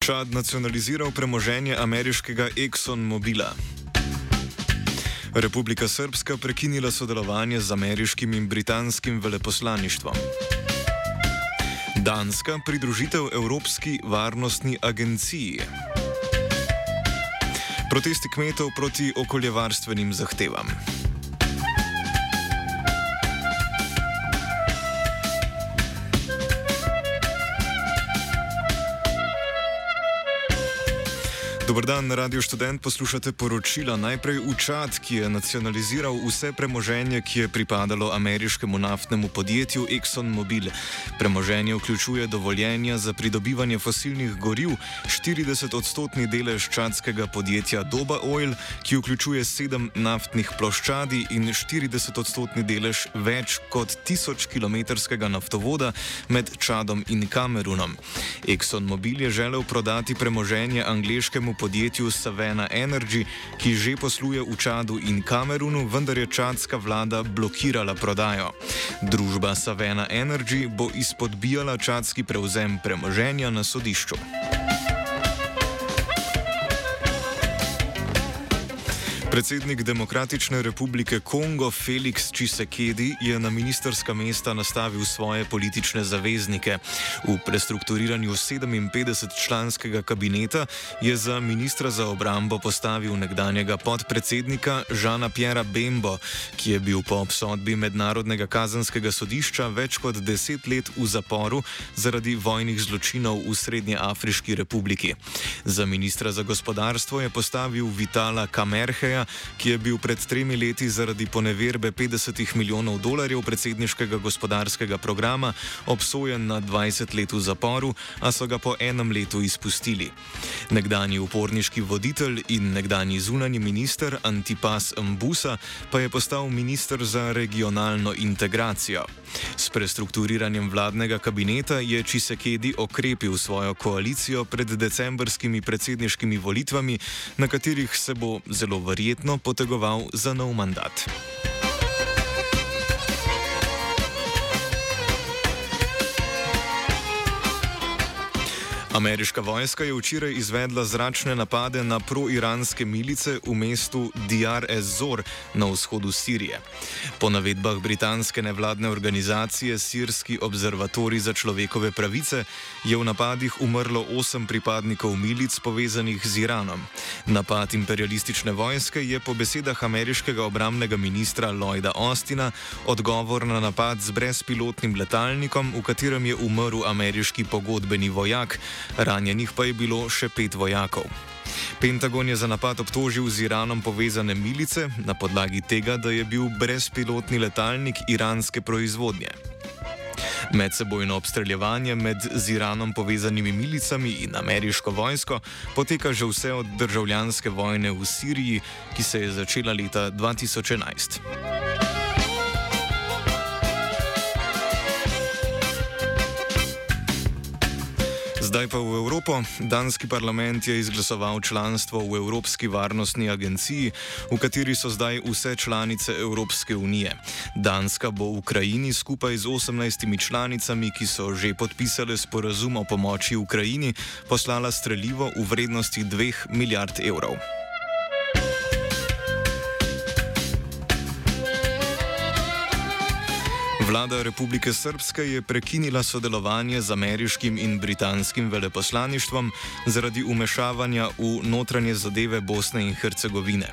Čad nacionaliziral premoženje ameriškega ExxonMobila. Republika Srpska prekinila sodelovanje z ameriškim in britanskim veleposlaništvom. Danska pridružitev Evropski varnostni agenciji. Protesti kmetov proti okoljevarstvenim zahtevam. Dobr dan, na Radio Student poslušate poročila. Najprej Učad, ki je nacionaliziral vse premoženje, ki je pripadalo ameriškemu naftnemu podjetju ExxonMobil. Premoženje vključuje dovoljenja za pridobivanje fosilnih goriv, 40-odstotni delež čadskega podjetja Doba Oil, ki vključuje sedem naftnih ploščadi in 40-odstotni delež več kot 1000 km naftovoda med Čadom in Kamerunom. ExxonMobil je želel prodati premoženje angliškemu podjetju Savena Energy, ki že posluje v Čadu in Kamerunu, vendar je čadska vlada blokirala prodajo. Družba Savena Energy bo izpodbijala čadski prevzem premoženja na sodišču. Predsednik Demokratične republike Kongo Felix Čisekedi je na ministerska mesta nastavil svoje politične zaveznike. V prestrukturiranju 57-članskega kabineta je za ministra za obrambo postavil nekdanjega podpredsednika Žana Pjera Bembo, ki je bil po obsodbi Mednarodnega kazanskega sodišča več kot deset let v zaporu zaradi vojnih zločinov v Srednje Afriški republiki. Za ministra za gospodarstvo je postavil Vitala Kamerheja, ki je bil pred tremi leti zaradi poneverbe 50 milijonov dolarjev predsedniškega gospodarskega programa obsojen na 20 let v zaporu, a so ga po enem letu izpustili. Nekdani uporniški voditelj in nekdani zunani minister Antipas Mbusa pa je postal minister za regionalno integracijo. S prestrukturiranjem vladnega kabineta je Čisekedi okrepil svojo koalicijo pred decembrskimi predsedniškimi volitvami, na katerih se bo zelo verjetno potegoval za nov mandat. Ameriška vojska je včeraj izvedla zračne napade na proiranske milice v mestu Diyar ez-Zor na vzhodu Sirije. Po navedbah britanske nevladne organizacije Sirski observatori za človekove pravice je v napadih umrlo osem pripadnikov milic povezanih z Iranom. Napad imperialistične vojske je po besedah ameriškega obramnega ministra Lloyda Austina odgovor na napad z brezpilotnim letalnikom, v katerem je umrl ameriški pogodbeni vojak ranjenih pa je bilo še pet vojakov. Pentagon je za napad obtožil z Iranom povezane milice na podlagi tega, da je bil brezpilotni letalnik iranske proizvodnje. Medsebojno obstreljevanje med z Iranom povezanimi milicami in ameriško vojsko poteka že vse od državljanske vojne v Siriji, ki se je začela leta 2011. Zdaj pa v Evropo. Danski parlament je izglasoval članstvo v Evropski varnostni agenciji, v kateri so zdaj vse članice Evropske unije. Danska bo v Ukrajini skupaj z 18 članicami, ki so že podpisale sporazum o pomoči Ukrajini, poslala streljivo v vrednosti 2 milijard evrov. Vlada Republike Srpske je prekinila sodelovanje z ameriškim in britanskim veleposlaništvom zaradi umešavanja v notranje zadeve Bosne in Hercegovine.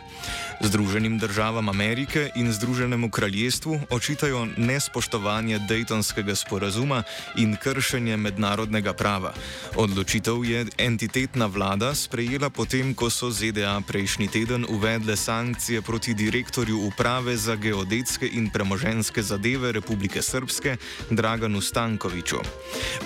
Združenim državam Amerike in Združenemu kraljestvu očitajo nespoštovanje Daytonskega sporazuma in kršenje mednarodnega prava. Odločitev je entitetna vlada sprejela potem, ko so ZDA prejšnji teden uvedle sankcije proti direktorju uprave za geodetske in premoženske zadeve Republike Republike Srpske Draganu Stankoviču.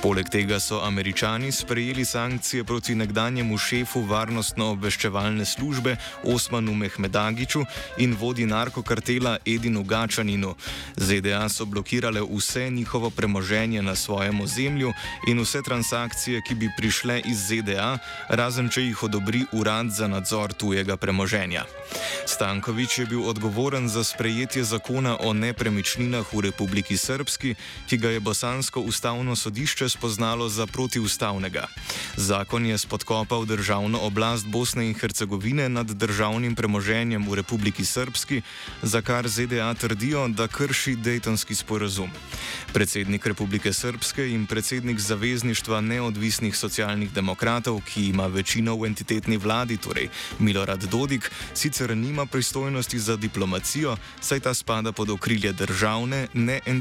Poleg tega so američani sprejeli sankcije proti nekdanjemu šefu varnostno-obveščevalne službe Osmanu Mehmedagiču in vodi narkokartela Edinu Gačaninu. ZDA so blokirale vse njihovo premoženje na svojem ozemlju in vse transakcije, ki bi prišle iz ZDA, razen če jih odobri urad za nadzor tujega premoženja. Stankovič je bil odgovoren za sprejetje zakona o nepremičninah v Republiki Republiki Srpski, ki ga je Bosansko ustavno sodišče spoznalo za protiustavnega. Zakon je spodkopal državno oblast Bosne in Hercegovine nad državnim premoženjem v Republiki Srpski, za kar ZDA trdijo, da krši Daytonski sporazum. Predsednik Republike Srpske in predsednik Zavezništva neodvisnih socialnih demokratov, ki ima večino v entitetni vladi, torej Milorad Dodik, sicer nima pristojnosti za diplomacijo, saj ta spada pod okrilje državne, ne entitetne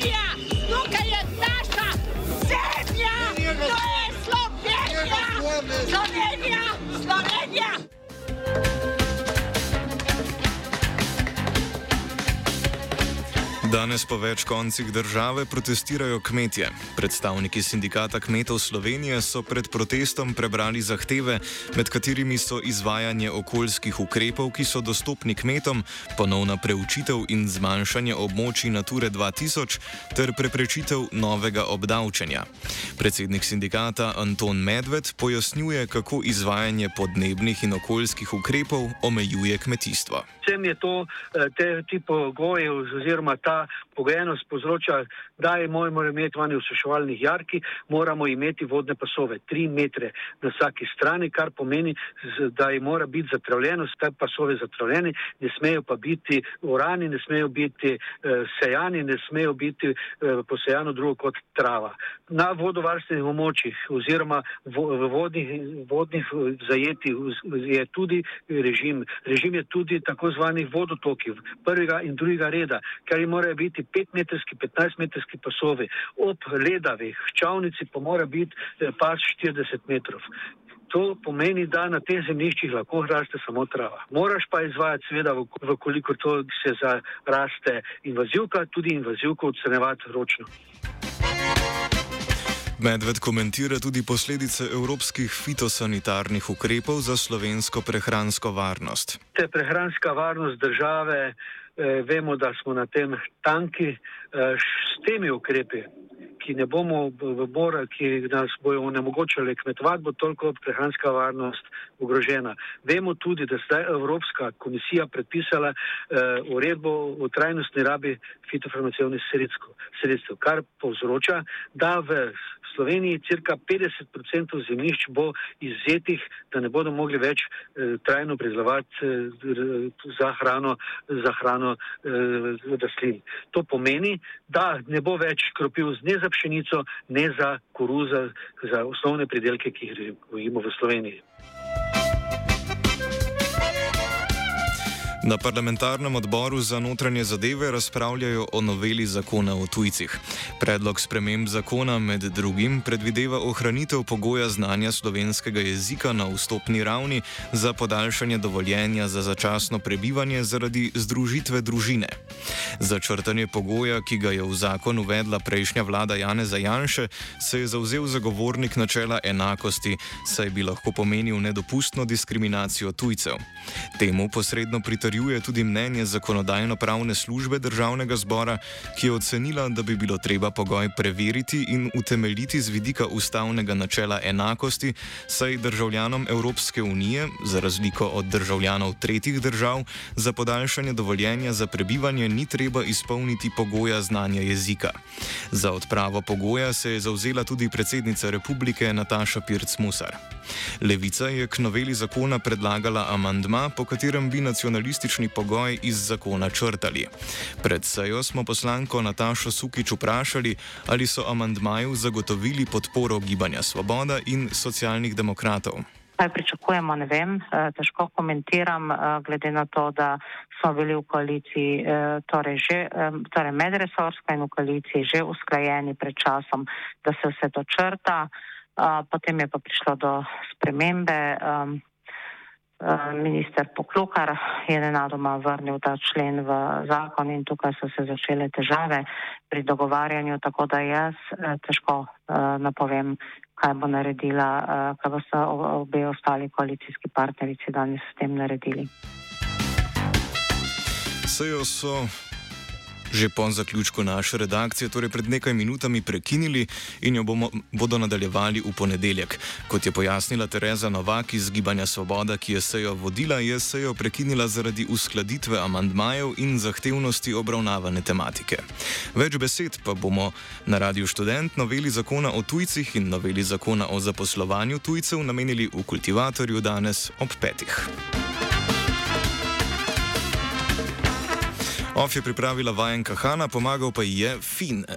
To je Slovenija, tukaj je naša zemlja, to je Slovenija, Slovenija, Danes po več koncih države protestirajo kmetje. Predstavniki sindikata kmetov Slovenije so pred protestom prebrali zahteve, med katerimi so izvajanje okoljskih ukrepov, ki so dostopni kmetom, ponovna preučitev in zmanjšanje območij Nature 2000 ter preprečitev novega obdavčenja. Predsednik sindikata Anton Medved pojasnjuje, kako izvajanje podnebnih in okoljskih ukrepov omejuje kmetijstvo. Vsem je to, eh, te, ti pogoji oziroma ta pogojenost povzroča, da je moj mora imeti vanje v suševalnih jarki, moramo imeti vodne pasove, tri metre na vsaki strani, kar pomeni, da je mora biti zatravljeno, te pasove zatravljeni, ne smejo pa biti orani, ne smejo biti eh, sejani, ne smejo biti eh, posejano drugo kot trava. Na vodovarstvenih območjih oziroma v vodnih, vodnih eh, zajetih je tudi režim. Režim je tudi tako zvanih vodotokov prvega in drugega reda, kar morajo biti 5-metrski, 15-metrski pasovi. Ob ledavih čavnici pa mora biti eh, pas 40 metrov. To pomeni, da na teh zemljiščih lahko raste samo trava. Moraš pa izvajati, seveda, vkolikor to se zaraste invazivka, tudi invazivko odstranjevati ročno. Medved komentira tudi posledice evropskih fitosanitarnih ukrepov za slovensko prehransko varnost. Te prehranska varnost države, vemo, da smo na tem tanki, eh, s temi ukrepi, ki ne bomo v bora, ki nas bojo onemogočali kmetovati, bo toliko prehranska varnost ogrožena. Vemo tudi, da zdaj Evropska komisija predpisala eh, uredbo o trajnostni rabi fitofarmacevnih sredstev, sredstev, kar povzroča, da v Sloveniji cirka 50% zemljišč bo izzetih, da ne bodo mogli več eh, trajno pridelovati eh, za hrano, za hrano eh, rastlin. To pomeni, da ne bo več kropil ne za pšenico, ne za koruzo, za osnovne pridelke, ki jih gojimo v Sloveniji. Na parlamentarnem odboru za notranje zadeve razpravljajo o noveli zakona o tujcih. Predlog sprememb zakona med drugim predvideva ohranitev pogoja znanja slovenskega jezika na vstopni ravni za podaljšanje dovoljenja za začasno prebivanje zaradi združitve družine. Za črtanje pogoja, ki ga je v zakon uvedla prejšnja vlada Janeza Janše, se je zauzel zagovornik načela enakosti, saj bi lahko pomenil nedopustno diskriminacijo tujcev. Temu posredno pritrjuje tudi mnenje zakonodajno-pravne službe državnega zbora, ki je ocenila, da bi bilo treba pogoj preveriti in utemeljiti z vidika ustavnega načela enakosti, saj državljanom Evropske unije, za razliko od državljanov tretjih držav, za podaljšanje dovoljenja za prebivanje ni treba izpolniti pogoja znanja jezika. Za odpravo pogoja se je zauzela tudi predsednica republike Nataša Pirc-Musar. Levica je k noveli zakona predlagala amandma, po katerem bi nacionalistični pogoj iz zakona črtali. Pred sejo smo poslanko Natašo Sukič vprašali, ali so amandmaju zagotovili podporo Gibanja Svoboda in socialnih demokratov. Kaj pričakujemo, ne vem, eh, težko komentiram, eh, glede na to, da smo bili v koaliciji, eh, torej, že, torej medresorsko in v koaliciji že usklajeni pred časom, da se vse to črta, potem je pa prišlo do spremembe. Eh, minister Poklukar je nenadoma vrnil ta člen v zakon in tukaj so se začele težave pri dogovarjanju, tako da jaz težko napovem, kaj bo naredila, kaj bo sta obe ostali koalicijski partnerici danes s tem naredili. Sejo so že po zaključku naše redakcije, torej pred nekaj minutami prekinili in jo bomo, bodo nadaljevali v ponedeljek. Kot je pojasnila Tereza Novak iz Gibanja Svoboda, ki je sejo vodila, je sejo prekinila zaradi uskladitve amandmajev in zahtevnosti obravnavane tematike. Več besed pa bomo na Radiu Student noveli zakona o tujcih in noveli zakona o zaposlovanju tujcev namenili v kultivatorju danes ob petih. Of je pripravila vajenka Hanna, pomagal pa ji je Fin.